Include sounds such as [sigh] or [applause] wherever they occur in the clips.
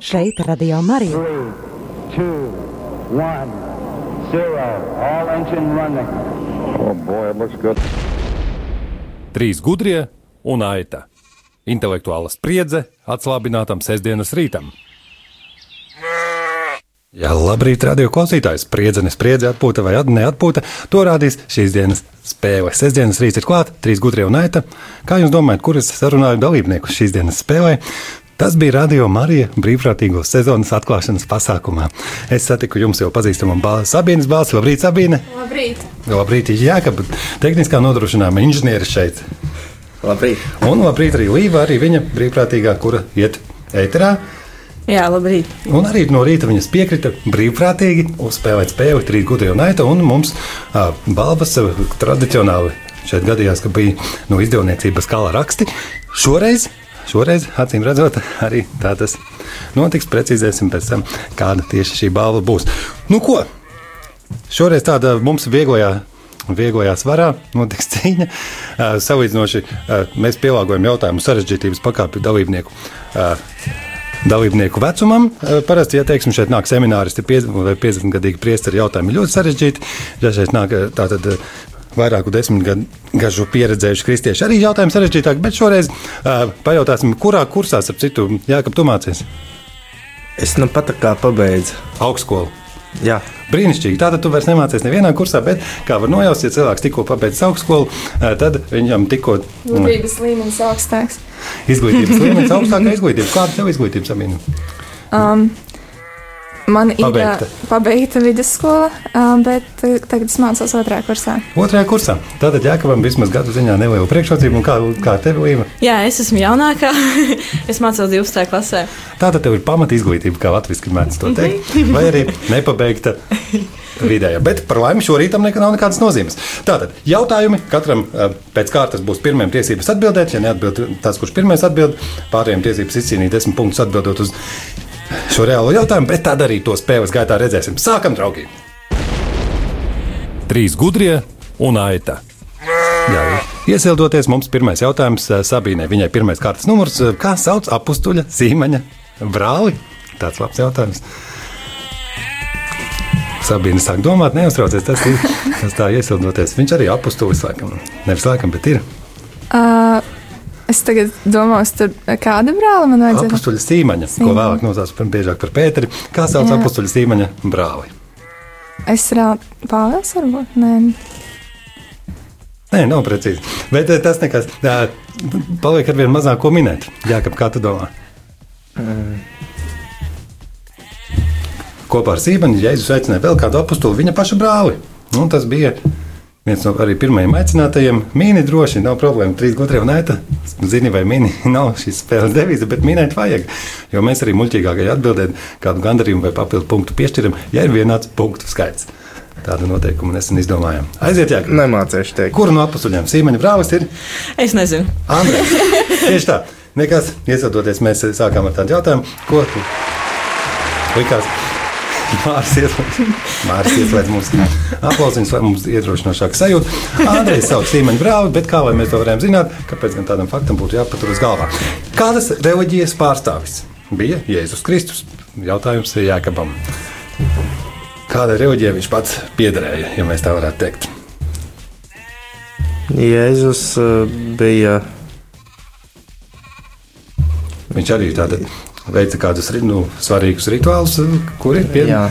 Šeit Radio Marija. Oh boy. Trīs gudrie un aita. Intelektuāla spriedze atslābinātam sestdienas rītam. Jā, labrīt, radio klausītājs. Spriedze, nespriedze, atpūta vai at- neatpūta. To rādīs šīs dienas spēle. Sestdienas rīts ir klāts, trīs gudrie un aita. Kā jūs domājat, kurus sarunāju dalībniekus šīs dienas spēlē? Tas bija Radio Marija brīvprātīgo sezonas atklāšanas pasākumā. Es satiku jums jau pazīstamu bāzi Sabīnes balsi. Labrīt, Sabīne! Labrīt! Labrīt, Jākab, tehniskā nodrošinājuma inženieris šeit. Labrīt! Un labrīt arī Līva, arī viņa brīvprātīgā, kura iet ēterā. Jā, labrīt! Un arī no rīta viņas piekrita brīvprātīgi uzspēlēt spēli trīs gudri un aita, un mums ā, balvas ā, tradicionāli šeit gadījās, ka bija no izdevniecības kala raksti. Šoreiz, šoreiz, acīm redzot, arī tā tas notiks. Precizēsim pēc tam, kāda tieši šī balva būs. Nu ko? Šoreiz tāda mums vieglajā. Vieglajā svarā notiks cīņa. Uh, salīdzinoši uh, mēs pielāgojam jautājumu sarežģītības pakāpi dalībnieku uh, dalībnieku vecumam. Parasti, ja teiksim, šeit nāk semināristi piec- vai 50 gadīgi priesteri, jautājumi ļoti sarežģīti. Šeit nāk tātad vairāku desmit gadu gažu pieredzējuši kristieši, arī jautājumi sarežģītāk, bet šoreiz uh, pajautāsim, kurā kursā, ap citu, Jākap, tu mācies? Es nu pat tā kā pabeidzu. Augstskolu. Jā, Brīnišķīgi. Tātad tu vairs nemācies nevienā kursā, bet, kā var nojaust, ja cilvēks tikko pabeidz augstskolu, tad viņam tikko Gudrības līmenis augstāks. izglītības [laughs] līmenis augstākā izglītība. Kāda tev izglītība, Sabīna? Um, man Pabeigta. ir pabeigta vidusskola, um, bet uh, tagad es mācos otrajā kursā. Otrajā kursā. Tātad Jākabam vismaz gadu ziņā neliela priekšrocība. Un Kā, kā tev, Līva? Jā, es esmu jaunākā. [laughs] es mācos 12. klasē. Tātad tev ir pamata izglītība, kā latviešu mēdz to teikt, vai arī nepabeigta vidējā. Bet par laimi šorīt tam nekad nav nekādas nozīmes. Tātad jautājumi katram eh, pēc kārtas būs pirmajam tiesības atbildēt. Ja neatbild tas, kurš pirmais atbild, pārējiem tiesības izcīnīt desmit punktus atbildot uz šo reālo jautājumu, bet tad arī to spēles gaitā redzēsim. Sākam, draugi! Trīs gudrie un aita. Jā, iesildoties, mums pirmais jautājums eh, Sabīnai. Viņai pirmais kārtas numurs - kā sauc apstuļa zīmeņa brāli? Tāds labs jautājums. Sabīna sāk domāt, neuztraucies. Tas ir tas tā iesildoties. Viņš arī apstulis, laikam. Nevis laikam, bet ir Uh, es tagad domāju, tur kāda brāla man vajadzēja. apstuļa zīmeņa, ko Zīmeņa. vēlāk nosauc biežāk par Pēteri. Kā sauc Jā. apstuļa zīmeņa brāli? Es rādu Pāvils, varbūt? Nē, Nē, nav precīzi. Bet eh, tas nekas. Jā, paliek ar vien mazāk ko minēt. Jā, kā tu domā? Kopā ar Sībanu Jēzus aicināja vēl kādu apakstuli, viņa paša brāli. Un tas bija viens no arī pirmajiem aicinātajiem. Mīni droši, nav problēma. Trīs gudri un nēta. Zini, vai mīni [laughs] nav šīs spēles devīze, bet minēt vajag. Jo mēs arī muļķīgākai atbildēt kādu gandarījumu vai papildu punktu piešķiram, ja ir vienāds punktu skaits. Tādu noteikumu nesen izdomājām. Aiziet, jā. nemācīšu teikt. Kuru no apakšuļiem Sīmeņa brālis ir? Es nezinu. Andrejs. [laughs] Tieši tā. Nekas, iesadoties, mēs sākām ar tādu jautājumu, ko tu likās. [laughs] Mārcis ieslēdz, mums aplausiņus, lai mums iedrošinošāk sajūta. Andrejs sauc Sīmeņa brāli, bet kā lai mēs to varējām zināt, kāpēc gan tādam faktam būtu jāpatur uz galvā? Kādas reliģijas pārstāvis bija Jēzus Kristus? Jautājums ir Jēkabam. Kāda reliģija viņš pats piederēja, ja mēs tā varētu teikt? Jēzus uh, bija. Viņš arī tāda veica kādus nu, svarīgus rituālus, kuri ir pie, Jā,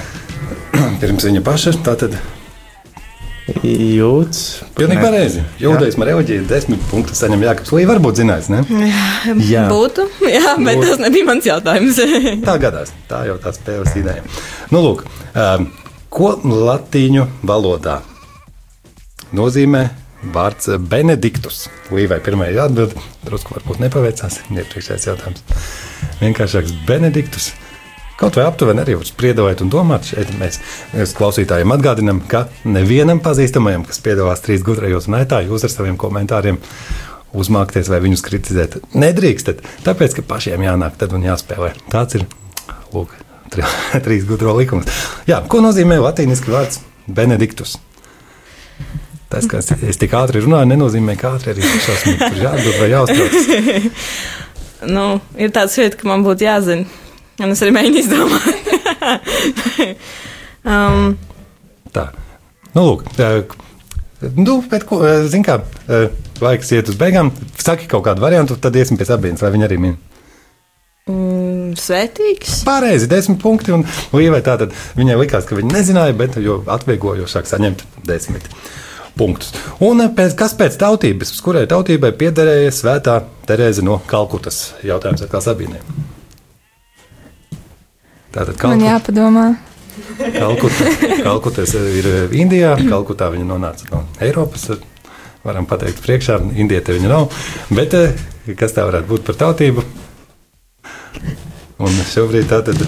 [clears throat] pirms viņa paša. Tātad jūtas. pilnīgi pareizi. Jūdaisma reliģija desmit punktus saņem Jākaps. Līja varbūt zinājis, ne? [laughs] Jā. Būtu, jā, bet tas nebija mans jautājums. [laughs] Tā gadās. Tā jau tā spēles ideja. Nu, lūk, um, ko latīņu valodā nozīmē vārds Benediktus? Līvai pirmajai jāatbild, drusku varbūt nepaveicās. Iepriekšējais jautājums. Vienkāršāks Benediktus. Kaut vai aptuveni arī var spriedot un domāt. Šeit mēs, klausītājiem atgādinām, ka nevienam pazīstamajam, kas piedalās trīs gudrajos un aitā, jūs ar saviem komentāriem uzmākties vai viņus kritizēt. Nedrīkstat, tāpēc, ka pašiem jānāk tad un jāspēlē. Tāds ir lūk, tri, [laughs] trīs gudro likums. Jā, ko nozīmē latīniski vārds Benediktus? Tas, ka es, tik ātri runāju, nenozīmē, ka ātri arī šausmīgi tur jāatbild vai jāuztrauc. [laughs] nu, ir tāds vieta, ka man būtu jāzina. Un es arī mēģinu izdomāt. [laughs] um, Tā. Nu, lūk. Nu, bet, ko, eh, zin kā, eh, laiks iet uz beigām. Saki kaut kādu variantu, tad iesim pie sabienas, vai viņi arī min. mm, svētīgs. Pareizi, desmit punkti. Un Līvai tātad viņai likās, ka viņa nezināja, bet jo atvieglojošāk saņemt desmit punktus. Un eh, pēc, kas pēc tautības, kurai tautībai piederēja svētā Terēze no Kalkutas? Jautājums atkal Sabīnai. Tātad Man Kalkuta, jāpadomā. Kalkuta, Kalkutas ir eh, Indijā, Kalkutā viņa nonāca no Eiropas. Varam pateikt, priekšā Indietē viņa nav. Bet eh, kas tā varētu būt par tautību? Un šobrīd tā tad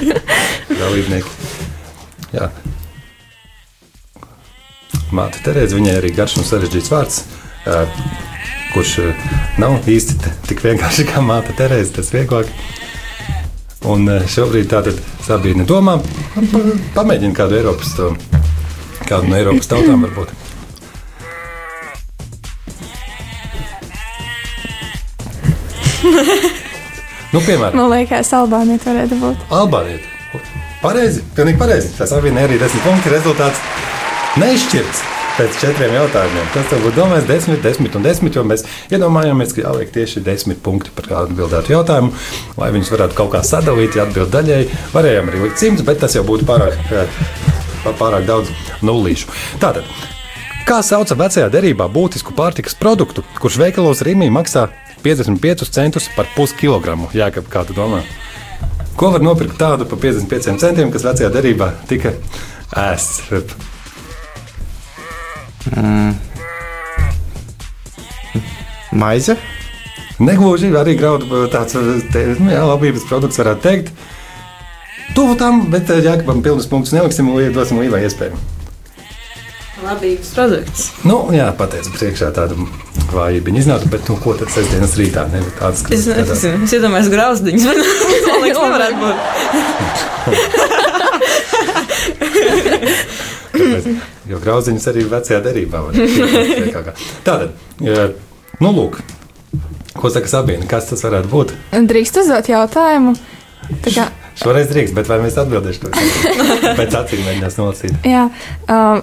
[laughs] dalībnieki. Jā. Māte Terēze, viņai arī garš un sarežģīts vārds, ā, kurš ā, nav īsti tik vienkārši kā māte Terēze, tas vieglāk. Un ā, šobrīd tā tad Sabīne domā, pa- pamēģina kādu Eiropas, kādu no Eiropas tautām varbūt. Nu, piemēram, Man liekas, Albānija varētu būt. Albānija. Pareizi, pilnīgi pareizi. Tas arī ir desmit punkti. Rezultāts nešķirts pēc četriem jautājumiem. Tas tev būtu domājis desmit, desmit un desmit, jo mēs iedomājāmies, ka jāliek tieši desmit punkti par atbildētu jautājumu, lai viņus varētu kaut kā sadalīt, ja atbild daļēji. Varējām arī likt simts, bet tas jau būtu pārāk, eh, pārāk daudz nullīšu. Tātad. Kā sauca vecajā derībā būtisku pārtikas produktu, kurš veikalos Rīgā maksā 55 centus par puskilogramu? Jā, kā tu domā? Ko var nopirkt tādu par 55 centiem, kas vecajā derībā tika ēsts? Maize. Negluži arī graudu tāds te, nu, labības produkts, varētu teikt. Tuvu tam, bet eh, Jākapam pilnus punktus neliksim, lai dosim Līvai iespēju. Labības produkts. Nu, jā, pateicu priekšā tādu vājību viņa iznāca, bet nu, ko tad sestdienas rītā? Ne, tāds, Es, es, es, es iedomājos grauzdiņus, bet liekas, nevarētu būt. [laughs] Tāpēc, jo grauziņus arī vecajā derībā var būt. [laughs] Tātad, eh, nu, lūk, ko saka Sabīna, kas tas varētu būt? Drīkst uzdot jautājumu. Tā kā, Šoreiz drīkst, bet vai mēs atbildēsim? [laughs] Pēc acīm mēģinās nolasīt. jā, um,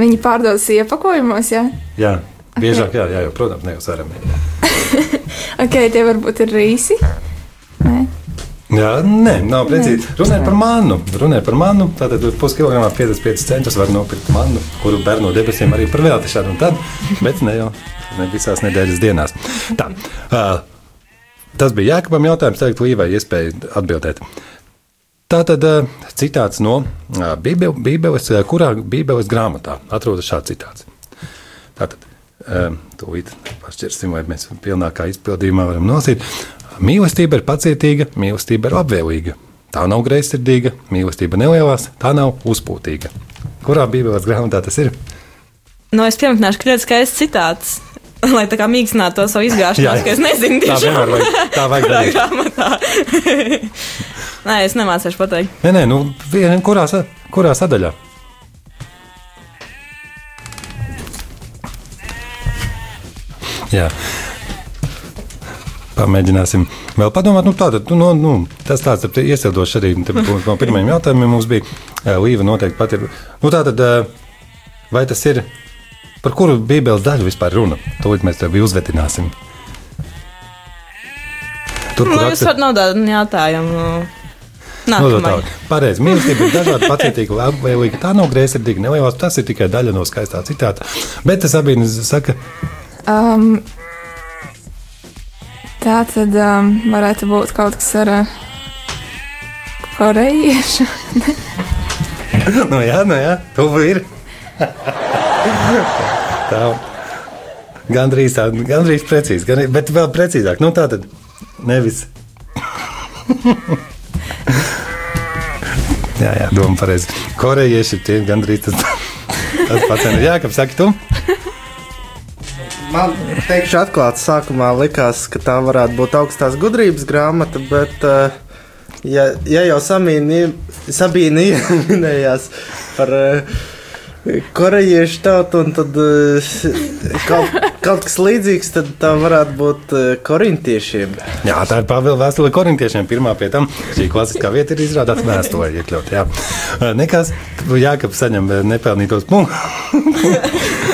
viņi pārdodas iepakojumos, jā. Jā, biežāk, jā, jā, jā protams, ne jau svaram. [laughs] Ok, tie varbūt ir rīsi. Jā, nē, nav precīzi. Runājot par mannu. Runājot par mannu, tātad puskilogramā 55 centus var nopirkt mannu, kuru bērnu no debesīm arī par velti šādu un tad, bet ne jau ne visās nedēļas dienās. Tā, uh, tas bija Jākabam jautājums, tagad Līvai iespēja atbildēt. Tā tad uh, citāts no uh, Bībel- Bībeles, uh, kurā Bībeles grāmatā atrodas šāds citāts. Tātad, tūlīt pašķirsim, vai mēs pilnākā izpildījumā varam nosīt. Mīlestība ir pacietīga, mīlestība ir labvēlīga. Tā nav greizsirdīga, mīlestība nelielās, tā nav uzpūtīga. Kurā Bībeles grāmatā tas ir? Nu, es pieminēšu, ka ļoti skaists citāts. Lai tā kā mīkstinātu to savu izgāšanos, ka es nezinu, Tā tieši vienmēr vajag, tā vajag kurā grāmatā. [laughs] Nē, es nemācīšu pateikt. Nē, nē, nu, vien, kurā, kurā sadaļā? Jā. Pamēģināsim vēl padomāt. Nu, tātad, nu, nu, tas tāds ir iesildošs arī no pirmajiem jautājumiem. Mums bija Līva noteikti pat ir. Nu, tātad, vai tas ir par kuru Bībeles daļu vispār runa? Tūlīt mēs tevi uzvetināsim. Tur, Nu, jūs varat nodot jautājumu. Nu. Pareizi. Mīlestība ir dažāda, pacietīga, labvēlīga. Tā nav greizsirdīga, nelielās. Tas ir tikai daļa no skaistā citāta. Bet tas abi saka, Um, tā tad um, varētu būt kaut kas ar uh, korejiešu. nu jā, nu jā, tuvu ir. tā. Gandrīz tā, gandrīz precīzi, gan, bet vēl precīzāk. Nu tā tad nevis. jā, jā, doma pareizi. Korejieši tie gandrīz tas, tas pats. Jā, kā saki tu? Man teikšu, atklāti, sākumā likās, ka tā varētu būt augstās gudrības grāmata, bet, eh, ja, ja jau Sabīna minējās par, eh, korejiešu tauta, un tad eh, kaut, kaut kas līdzīgs, tad tā varētu būt korintiešiem. Jā, tā ir Pāvila vēstule korintiešiem. Pirmā pie tam šī klasiskā vieta ir izrādāta vēsturē iekļaut. Jā. Nekas, Jākap saņem nepelnītos punktus. [laughs]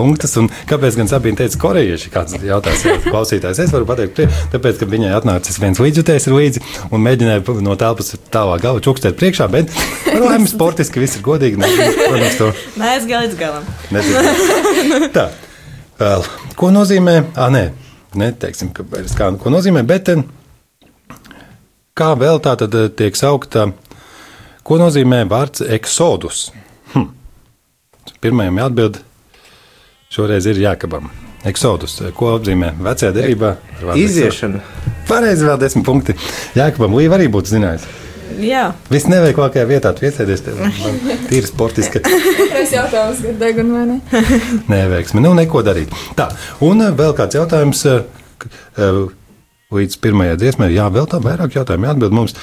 punktus. Un kāpēc gan Sabīna teica, korejieši? Kāds jautās, klausītājs. Es varu pateikt, tāpēc, ka viņai atnācis viens līdzjutējs līdzi un mēģināja no telpas tālā galva čukstēt priekšā, bet laimi [laughs] sportiski viss ir godīgi. Ne, protams, to Nē, es gāju līdz galam. nezinu. Tā. Ko nozīmē? Ah, nē, neteiksim, ka, kā, ko nozīmē, bet eh, kā vēl tā tad eh, tiek saukta, ko nozīmē vārds eksodus? Hm. Pirmajam jāatbild, šoreiz ir jākabam. Eksodus, ko apzīmē vecajā derībā? Iziešana. Pareizi, vēl desmit punkti. Jākabam, Līva arī būtu zinājis. Jā, Viss neveiklākajā vietā tev man tīri sportiski. Es jautāju, kas deguna vai ne? [laughs] neveiksmi. Nu, neko darīt. Tā, un vēl kāds jautājums. eh, eh, Līdz pirmajai dziesmai, jā, vēl tā vairāk jautājumu jāatbild mums.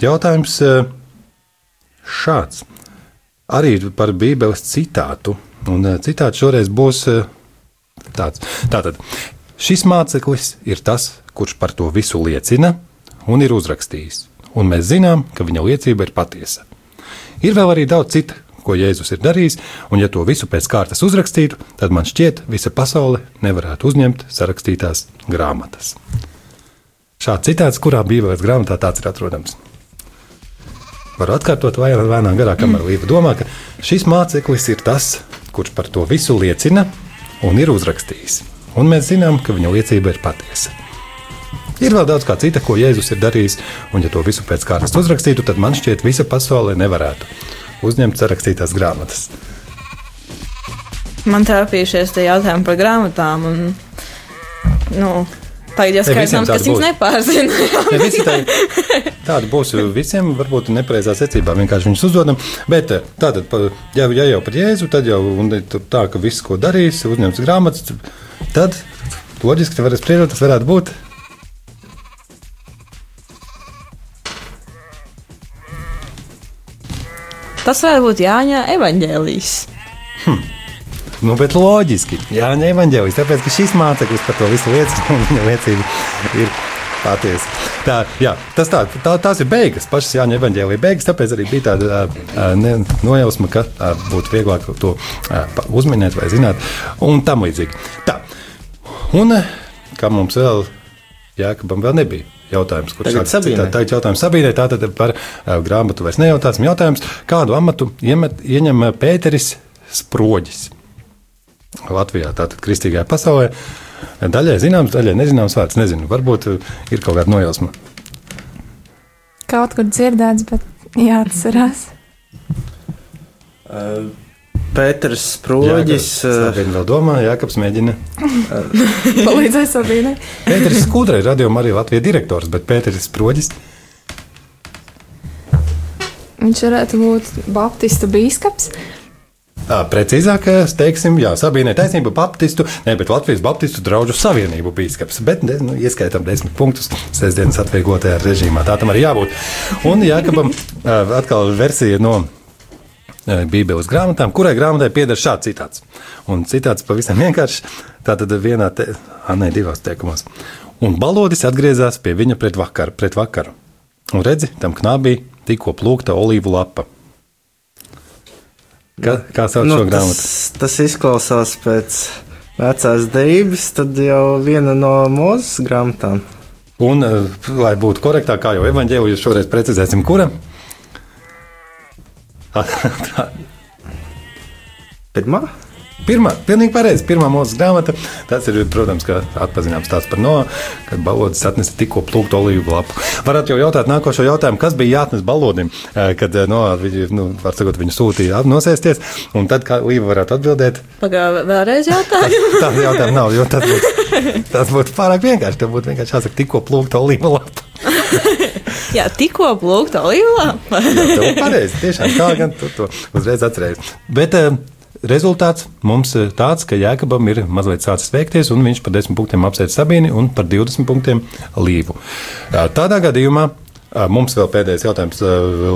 Jautājums eh, šāds. Arī par Bībeles citātu. Un eh, citāts šoreiz būs eh, tāds. Tātad, šis māceklis ir tas, kurš par to visu liecina un ir uzrakstījis. Un mēs zinām, ka viņa liecība ir patiesa. Ir vēl arī daudz citu, ko Jēzus ir darījis, un ja to visu pēc kārtas uzrakstītu, tad man šķiet, visa pasaule nevarētu uzņemt sarakstītās grāmatas. Šāds citāts, kurā Bībeles grāmatā tāds ir atrodams. Varu atkārtot vai vēnā garā, kamēr Līva domā, ka šis māceklis ir tas, kurš par to visu liecina un ir uzrakstījis. Un mēs zinām, ka viņa liecība ir patiesa. Ir vēl daudz kā cita, ko Jēzus ir darījis, un ja to visu pēc kārtas uzrakstītu, tad man šķiet, visa pasaule nevarētu uzņemt sarakstītās grāmatas. man trāpījušies tie jautājumi par grāmatām. Un, nu, tagad jau skaidrs, kas būs. nepārzina. [laughs] Tā, tāda būs visiem, varbūt nepareizā secībā vienkārši viņus uzdodam. Bet eh, tātad, ja, ja jau par Jēzu, tad jau tā, ka viss, ko darīs, uzņems grāmatas, tad loģiski var spriedot, tas varētu būt. Tas varētu būt Jāņa evaņģēlijs. Nu, bet loģiski, Jā, ne evanģēlis, tāpēc, ka šis māceklis par to visu liecina, [laughs] un viņa liecība ir patiesa. Tā, jā, tas tā, tā, tās ir beigas, pašas Jāņa evanģēlīja beigas, tāpēc arī bija tāda ne, nojausma, ka ā, būtu vieglāk to pa- uzminēt vai zināt, un tam līdzīgi. Tā, un kā mums vēl, Jākabam vēl nebija. Jautājums, kurš Tagad Sabīnai. tā, tagad jautājums Sabīnai, tātad par uh, grāmatu vairs nejautāsim. Jautājums, kādu amatu iemet, ieņem Pēteris Sproģis? Latvijā, tātad kristīgajā pasaulē. Daļai zināms, daļai nezināms vārds. Nezinu, varbūt uh, ir kaut kāda nojausma. Kaut kur dzirdēts, bet jāatcerās. Uh, Pēters Sproģis. Jā, uh, vēl domā, Jākaps mēģina. [laughs] Palīdzēs Sabīnai. Pēteris Skudra ir radio arī Latvijas direktors, bet Pēteris Sproģis. Viņš varētu būt Baptistu bīskaps. Ā, Precīzāk, teiksim, jā, Sabīnai taisnība Baptistu, ne, bet Latvijas Baptistu draugu savienību bīskaps. Bet, ne, nu, ieskaitām desmit punktus sestdienas atvieglotajā režīmā. Tā tam arī jābūt. Un Jākabam atkal versija no Bībeles grāmatām, kurai grāmatai pieder šāds citāts. Un citāts pavisam vienkāršs. Tātad vienā, te, a, ne, divās teikumos. Un balodis atgriezās pie viņa pret vakaru. Pret vakaru. Un redzi, tam knābī tikko plūkta olīvu lapa. Kā, kā sauc nu, šo grāmatu? tas, tas izklausās pēc vecās dēļas, tad jau viena no mūzes grāmatām. Un, eh, lai būtu korektāk, kā jau evanģēlījis, šoreiz precizēsim, kura. [laughs] [laughs] Pirmā? Pirmā, pilnīgi pareizi. Pirmā mūsu grāmata. Tas ir, protams, ka atpazināms tāds par no, kad balodis atnesa tikko plūktu olīvu lapu. Varat jau jautāt nākošo jautājumu, kas bija jāatnes balodim, eh, kad eh, no, viņi, nu, var sakot, viņu sūtīja nosēsties. Un tad, kā Līva varētu atbildēt, Pagaidā, vēlreiz jautājumu. [laughs] tā jautājuma nav, jo tas būtu, tas būtu pārāk vienkārši. Tev būtu vienkārši jāsaka, tikko plūktu [laughs] olīvu lapu. Jā, tikko plūkta olīvā. Tev pareizi, tiešām tā gan tu to uzreiz atceries. Bet uh, Rezultāts mums tāds, ka Jēkabam ir mazliet sācis veikties, un viņš par 10 punktiem apsēž Sabīni un par 20 punktiem Līvu. Tādā gadījumā mums vēl pēdējais jautājums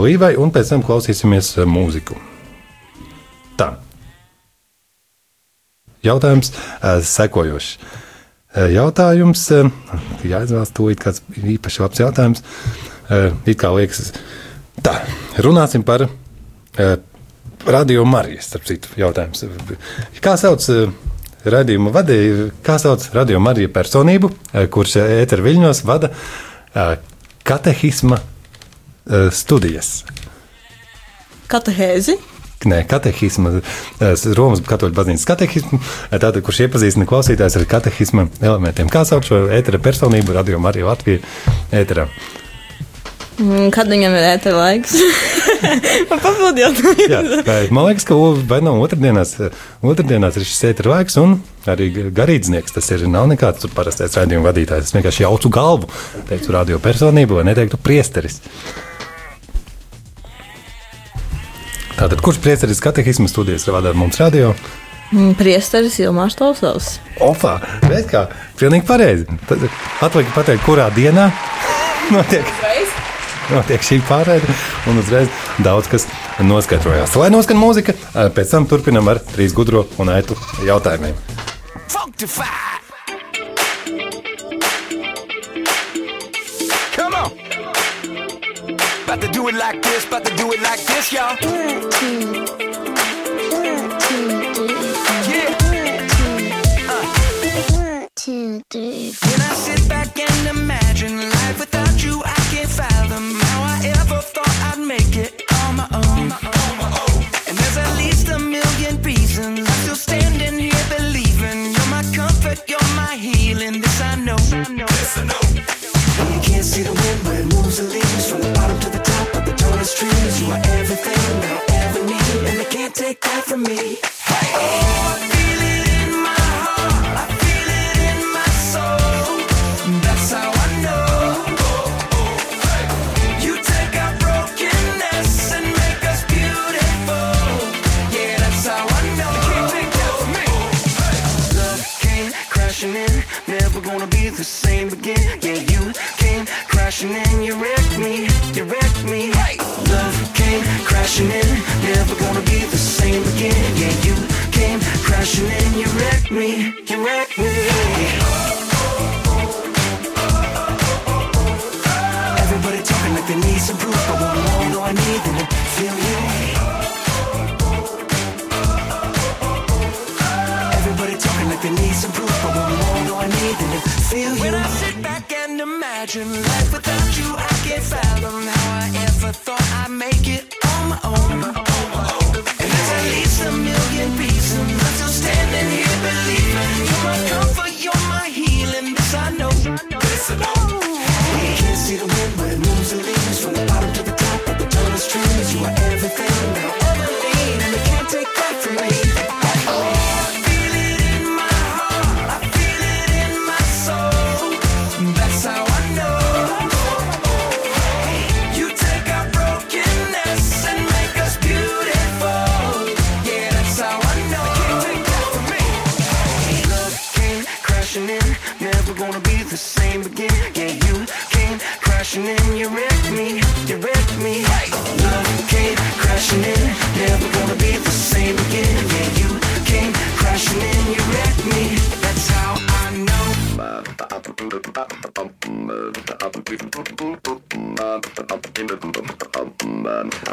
Līvai, un pēc tam klausīsimies mūziku. Tā. Jautājums sekojošs. Jautājums, jāizvēlas to it kāds īpaši labs jautājums. It kā liekas, tā, runāsim par Radio Marijas, starp citu, jautājums. Kā sauc eh, radījuma vadīju, kā sauc Radio Marija personību, eh, kurš eh, ēter viļņos vada katehisma studijas? Katehēzi. Nē, katehisma, Romas katoļu baznīcas katehismu, tātad, kurš iepazīstina klausītājs ar katehisma elementiem. Kā sauc šo ētera personību, radio Marija Latvija ēterā? Mm, kad viņam ir ētera laiks? [laughs] Papildiet, man liekas, ka vai nav otrdienās, otrdienās ir šis ēteris vaigs un arī garīdznieks. Tas ir nav nekāds tur parastais raidījuma vadītājs. Es vienkārši jaucu galvu, teiktu radio personību vai neteiktu priesteris. Tātad, kurš priesteris katehismu studijas vada mums radio? Mm, priesteris Ilmārs Tausavs. Opa, bet kā, pilnīgi pareizi. Tad atliek pateikt, kurā dienā [laughs] notiek, notiek šī pārēde un uzreiz daudz kas noskaidrojās. Lai noskan mūzika, pēc tam turpinam ar trīs gudro un aitu jautājumiem. Functify! About to do it like this, about to do it like this, y'all. Yeah. Two, three, four. When I sit back and imagine life without you, I can't fathom how I ever thought I'd make it. You are everything I ever need, and they can't take that from me. Hey. imagine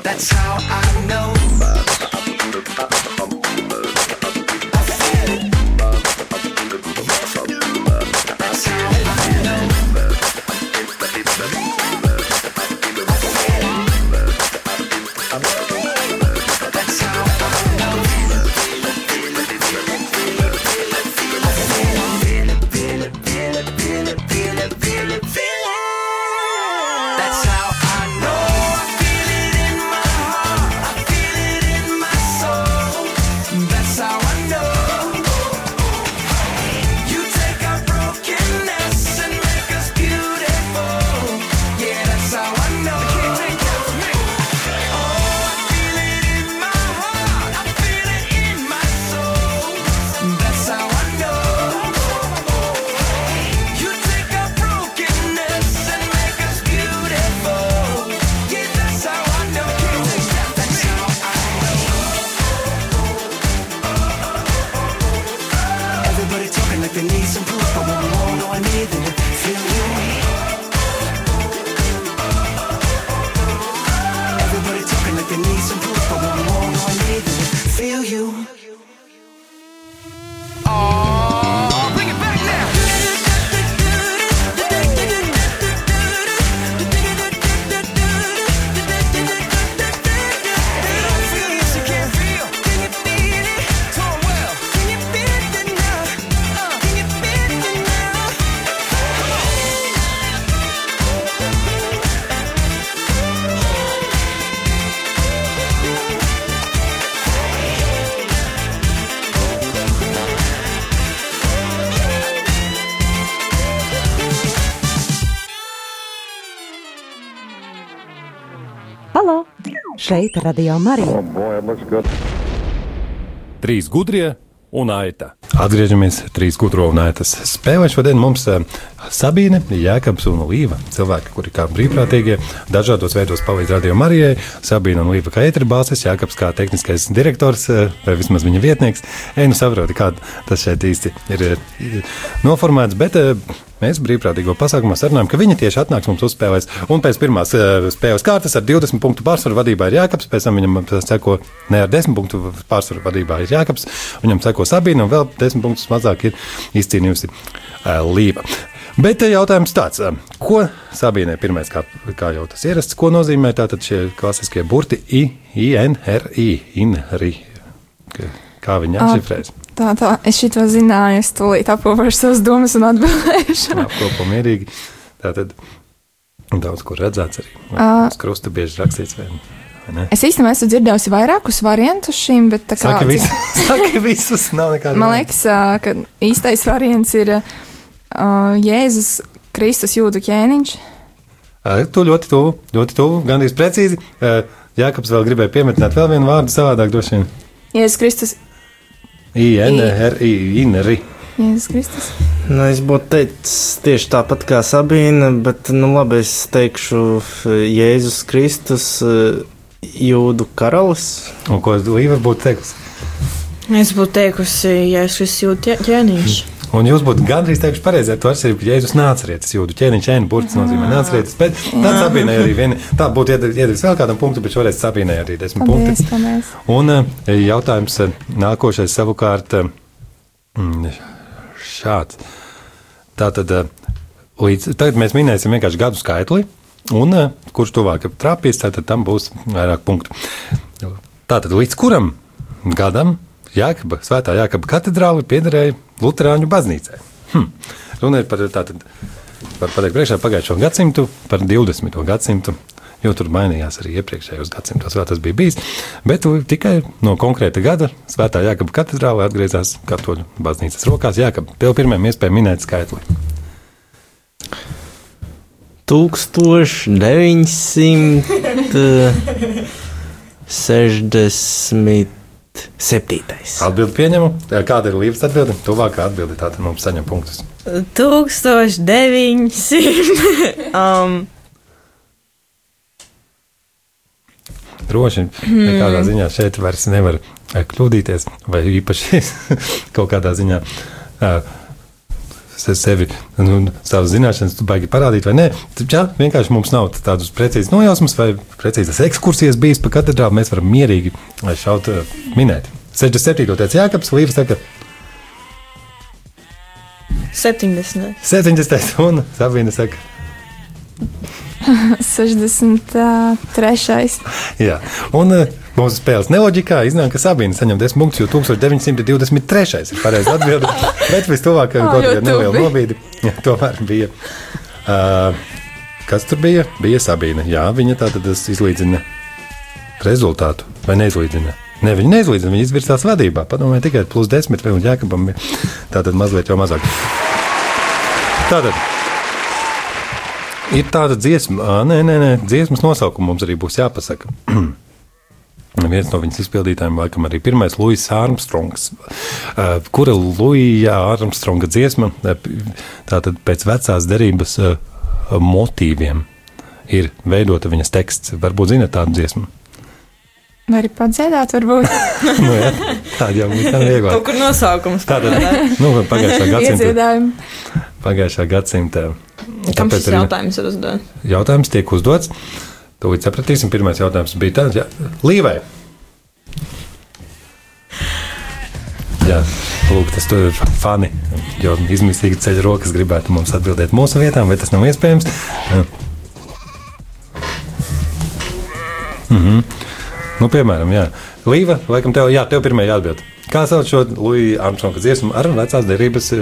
That's how I know. I said it. Šeit Radio Marija. Oh, boy, it looks good. Trīs gudrie un aita. Atgriežamies trīs gudro un aitas spēlē. Šodien mums eh, Sabīne, Jēkabs un Līva. Cilvēki, kuri kā brīvprātīgie dažādos veidos palīdz radio Marijai. Sabīne un Līva kā ēterbāzes, Jēkabs kā tehniskais direktors eh, vai vismaz viņa vietnieks. Ej, nu saproti, kā tas šeit īsti ir eh, noformēts. Bet, Mēs brīvprātīgo pasākumā sarunājam, ka viņi tieši atnāks mums uzspēlēs. Un pēc pirmās uh, spēles kārtas ar 20 punktu pārsvaru vadībā ir Jākaps, pēc tam viņam uh, seko ne ar 10 punktu pārsvaru vadībā ir Jākaps, viņam seko Sabīna un vēl 10 punktus mazāk ir izcīnījusi uh, Līva. Bet jautājums tāds, ko Sabīnai pirmais, kā, kā jau tas ierasts, ko nozīmē tātad šie klasiskie burti I, I, N, R, I, INRI? Kā viņi atšifrēs? Tā, tā, es šito zināju, es tūlīt apkopošu savas domas un atbildēšu. apkopo mierīgi. Tātad daudz kur redzēts arī. Uz krusta bieži rakstīts. Vai, vai ne? Es īstenībā esmu dzirdējusi vairākus variantus šīm, bet tā kā. Saki, visu, [laughs] saki visus, nav nekāda. Man liekas, ka īstais variants ir uh, Jēzus Kristus jūdu ķēniņš. Ā, Tu ļoti tuvu, ļoti tuvu, gandrīz precīzi. Ā, Jākaps vēl gribēja pieminēt vēl vienu vārdu savādāk, droši vien. Jēzus Kristus. INRI, INRI. Jēzus Kristus. Nu, es būtu teicis tieši tāpat kā Sabīna, bet nu, labi, es teikšu Jēzus Kristus, Jūdu karalis. Un ko Līva būtu teikusi? Es būtu teikusi, es esmu jūtas ķēniņš. Un jūs būtu gandrīz teikuši pareizi, ar to atšķirību, ka Jēzus nācārietis, jūdu ķēniņš, ēnu burts nozīmē nācārietis. Bet tā Sabīnai arī viena, tā būtu iedevis vēl kādam punktu, bet šoreiz Sabīnai arī desmit punkti. Un eh, jautājums eh, nākošais savukārt eh, mm, šāds. Tātad, līdz, tagad mēs minēsim vienkārši gadu skaitli, un kurš tuvāk trāpīs, tad tam būs vairāk punktu. Tātad, līdz kuram gadam Jākaba, Svētā Jākaba katedrāle piederēja Lutāņu baznīcai? Hm. Runa ir par tātad. Var pateikt, priekšā pagājušo gadsimtu, par 20. gadsimtu, jo tur mainījās arī iepriekšējos gadsimtos, vēl tas bija bijis. Bet tikai no konkrēta gada Svētā Jākaba katedrāle atgriezās katoļu baznīcas rokās. Jākab, tev pirmajam iespēja minēt skaitli. 1967. Atbildi pieņemu. Kāda ir līnijas atbilde? Tuvākā atbilde tātad mums saņem punktus. 1900. [laughs] um, Droši vien nekādā ziņā šeit vairs nevar kļūdīties, vai īpaši [laughs] kaut kādā ziņā. Uh, sevi, nu, savas zināšanas, tu baigi parādīt, vai nē. Jā, vienkārši mums nav tādas precīzas nojausmas vai precīzas ekskursijas bijis pa katedrālu. Mēs varam mierīgi šaut eh, minēt. 67. teica Jākaps, Līvas saka 70. 70. un Sabīna saka [laughs] 63. Jā, un uh, mūsu spēles neloģikā iznāk, ka Sabīna saņem 10 punktus, jo 1923. ir pareizi atbildi. [laughs] Bet vistuvāk Ā, kaut kāda ļoti neliela nobīde. Jā, Tomēr bija. Uh, kas tur bija? Bija Sabīna. Jā, viņa tātad izlīdzina rezultātu vai neizlīdzina. Ne, viņa neizlīdzina, viņa izvirzās vadībā. Padomājiet, tikai plus 10 vai un Jākabam bija tātad mazliet jau mazāk. Tātad. Ir tāda dziesma, nē, nē, nē, dziesmas nosaukuma mums arī būs jāpasaka. [clears throat] Viens no viņas izpildītājiem, laikam, arī pirmais Luis Armstrongs, kura Luija Armstronga dziesma, tātad pēc vecās derības motīviem ir veidota viņas teksts. Varbūt zinat tādu dziesmu. Vai arī padziedāt, varbūt [laughs] nu, jā, tāda jau bija vieglāk. Kaut kur nosaukums. Tātad, nu, pagājušā gadsimta. iedziedājumu. Pagājušā gadsimta. Kam šis jautājums ir uzdots? Jautājums tiek uzdots. Tūlīt sapratīsim. Pirmais jautājums bija tāds, ja Līvai. Jā, lūk, tas tur ir fani. Jo izmisīgi ceļ rokas gribētu mums atbildēt mūsu vietām, bet tas nav iespējams. Mhm. Nu, piemēram, jā. Līva, laikam tev, jā, tev pirmā jāatbild. Kā sauc šo Luija Armstronga dziesmu ar vecās derības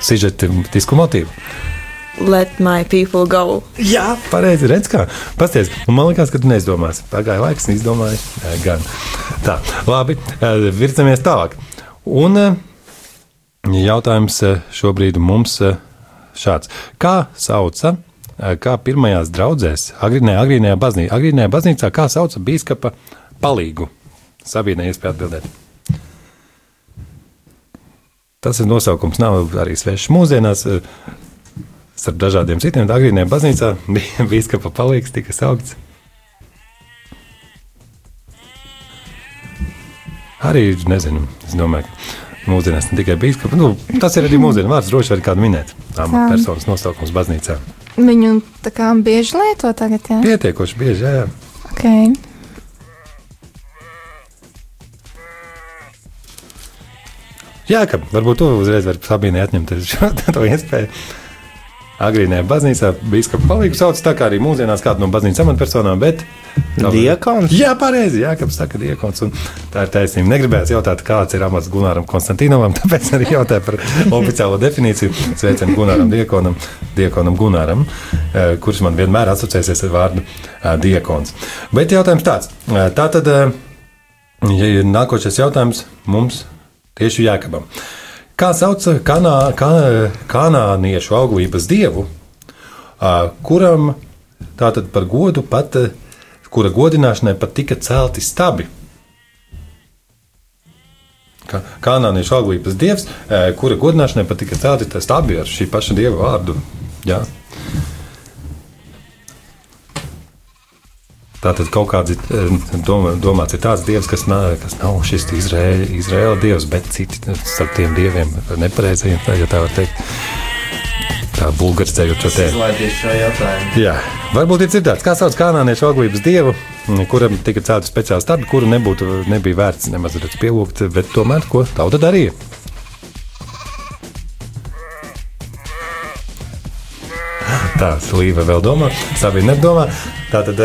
sižetisku motīvu? Let my people go. Jā, pareizi redz, kā. Pasties, man liekas, ka tu neizdomāsi. Pagāja laiks, izdomāji Jā, gan. Tā, labi, eh, virzamies tālāk. Un eh, jautājums eh, šobrīd mums eh, šāds. Kā sauca, eh, kā pirmajās draudzēs, agrīnajā, agrīnajā, baznī, agrīnajā baznīcā, kā sauca bīskapa palīgu? Sabīnē iespēja atbildēt. Tas ir nosaukums, nav arī svešs mūsdienās. eh, Starp dažādiem citiem agrīnajā baznīcā [laughs] bija bīskapa palīgs, tika saukts. Arī nezinu, es domāju, ka mūsdienās ne tikai bīskapa, nu, tas ir arī mūsdienu vārds, droši var kādu minēt. Jā. Amatpersonas nosaukums baznīcā. Viņu tā kā bieži lieto tagad, jā. Pietiekoši bieži, jā, jā. Okay. Jā, ka varbūt to uzreiz var Sabīnai atņemt šo [laughs] to iespēju. Agrīnajā baznīcā biskupa palīgu sauc tā kā arī mūsdienās kādu no baznīcas amatpersonām, bet... Diekons? Jā, pareizi, jā, ka saka diekons, un tā ir taisnība. Negribējās jautāt, kāds ir amats Gunāram Konstantinovam, [laughs] tāpēc arī jautāju par [laughs] oficiālo definīciju. Sveicam Gunāram Diekonam, Diekonam Gunāram, eh, kurš man vienmēr asociēsies ar vārdu eh, diekons. Bet jautājums tāds, eh, tā tad, ja ir nākošais jautājums mums tieši Jākabam. Kā sauc kanā, kanā, kanāniešu auglības dievu, kuram tātad par godu pat, kura godināšanai pat tika celti stabi? Kā- Kanāniešu auglības dievs, kura godināšanai pat tika celti stabi ar šī paša dieva vārdu. Jā. Tātad kaut kāds eh, domā, domāts ir tāds dievs, kas nav, kas nav šis Izraēla, Izraēla dievs, bet citi starp tiem dieviem nepareizajiem, ja tā var teikt. Tā bulgārs ceļot šo jautājumu. Jā, varbūt ir dzirdēts, kā sauc kanāniešu auglības dievu, kuram tika celta speciāla staba, kuru nebūtu, nebija vērts nemaz redz pielūgt, bet tomēr ko tauta darīja. Tā slīva vēl domā, savi nedomā. Tā tad.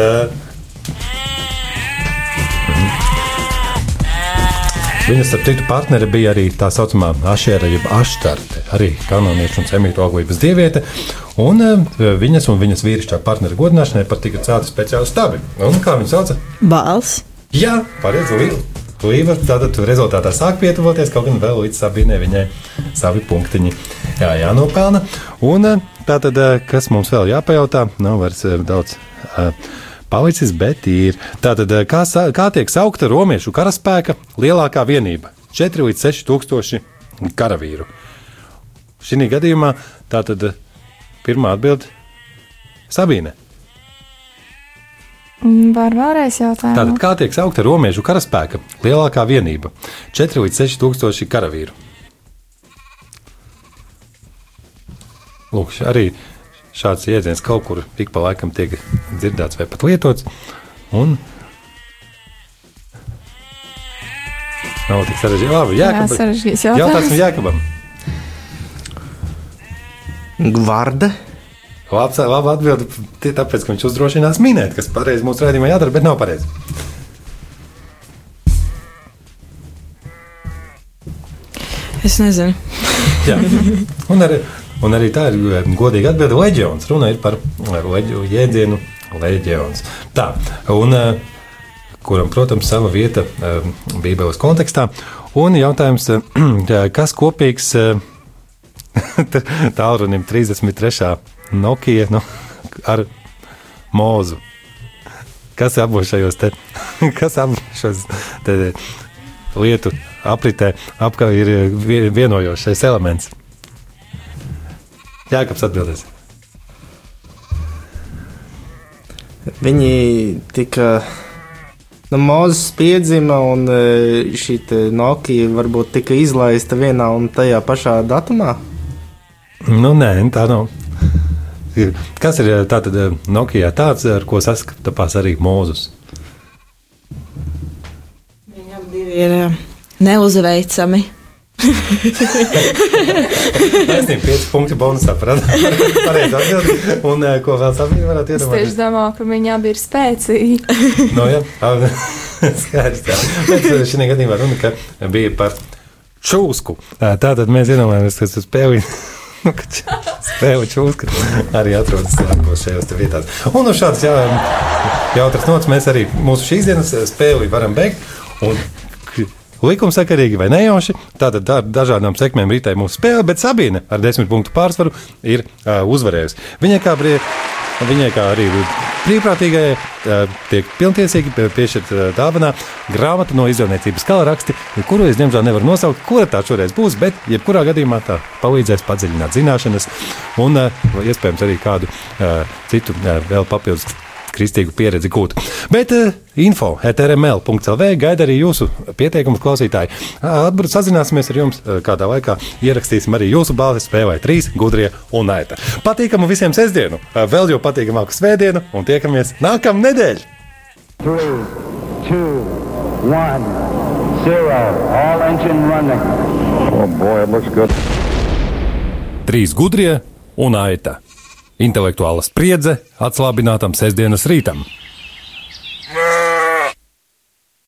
Viņas ar citu partneri bija arī tā saucamā Ašēra, jeb Aštarte, arī kanoniešu un semītu auglības dieviete. Un eh, viņas un viņas vīrišķā partneri godināšanai pat tika celti speciāli stabi. Un kā viņi sauca? Bāls. Jā, pareizi. Līva. Līva tātad rezultātā sāk pietuvoties, kaut gan vēl līdz sabīnē viņai savi punktiņi jā, jānopelna. Un eh, tātad, eh, kas mums vēl jāpajautā, nav vairs daudz. eh, Palicis, bet ir. Tātad, eh, kā, kā tiek saukta romiešu karaspēka lielākā vienība? 4 līdz 6 tūkstoši karavīru. Šī gadījumā tātad eh, pirmā atbilde - Sabīne. Mm, Var vēlreiz jautāt. Tātad, kā tiek saukta romiešu karaspēka lielākā vienība? 4 līdz 6 tūkstoši karavīru. Lūk, arī šāds jēdziens kaut kur ik pa laikam tiek dzirdēts vai pat lietots. Un nav tik sarežģīti. Labi, Jā, Jākab, sarežģīts jautājums jautājums. Jākabam. Gvarde. Labs, labi atbildi, tie tāpēc, ka viņš uzdrošinās minēt, kas pareizi mūsu rādījumā jādara, bet nav pareizi. Es nezinu. Jā. Un, arī, un arī tā ir eh, godīga atbilde. Leģions. Runa ir par eh, leģu, jēdzienu leģions. Tā, un, eh, kuram, protams, sava vieta Bībeles kontekstā. Un jautājums, [clears throat] kas kopīgs [laughs] tālrunim 33. Nokia nu, ar mūzu? Kas abos šajos te, [laughs] kas abos šajos te lietu apritē apkārt ir vie- vienojošais elements? Jā, kāpēc atbildēs? Viņi tika. Nu, Mūzis piedzima, un e, šī te Nokia varbūt tika izlaista vienā un tajā pašā datumā. Nu, nē, tā nav. Kas ir tātad Nokia tāds, ar ko saskatās arī divi ir ā, neuzveicami. [laughs] Taisnība, 5 punkti bonusā par [laughs] pareizi atbildi. Un eh, ko vēl Sabīna varētu Es tieši iedomāties? domāju, ka viņi abi ir spēcīgi. [laughs] No, jā, skaidrs. Jā. Bet eh, šī gadījumā runa ka bija par čūsku. Ā, Tātad mēs iedomājamies, ka tas spēlē. Spēle čūska arī atrodas šajās vietās. Un uz šādas jautras nots mēs arī mūsu šīs dienas spēli varam beigt. Un likumsakarīgi vai nejauši, tātad da- dažādām sekmēm ritēja mūsu spēle, bet Sabīne ar desmit punktu pārsvaru ir uh, uzvarējusi. Viņai kā, brie, viņai kā arī brīvprātīgajai uh, tiek pilntiesīgi pie- piešķirt uh, dāvanā grāmatu no izdevniecības kala raksti, kuru es diemžēl nevaru nosaukt, kura tā šoreiz būs, bet jebkurā gadījumā tā palīdzēs padziļināt zināšanas un uh, iespējams arī kādu uh, citu uh, vēl papildus kristīgu pieredzi gūt. Bet uh, info etrml.clv gaida arī jūsu pieteikumus klausītāji. Atbildēt, sazināsimies ar jums uh, kādā laikā. Ierakstīsim arī jūsu balsi spēlē trīs gudrie un naita. Patīkamu visiem sestdienu, uh, vēl jau patīkamāku svētdienu un tiekamies nākamā nedēļa! Three, two, one, zero. All engine running. Oh boy, it looks good. Trīs gudrie un aita. Intelektuāla spriedze atslābinātam sestdienas rītam. Mā!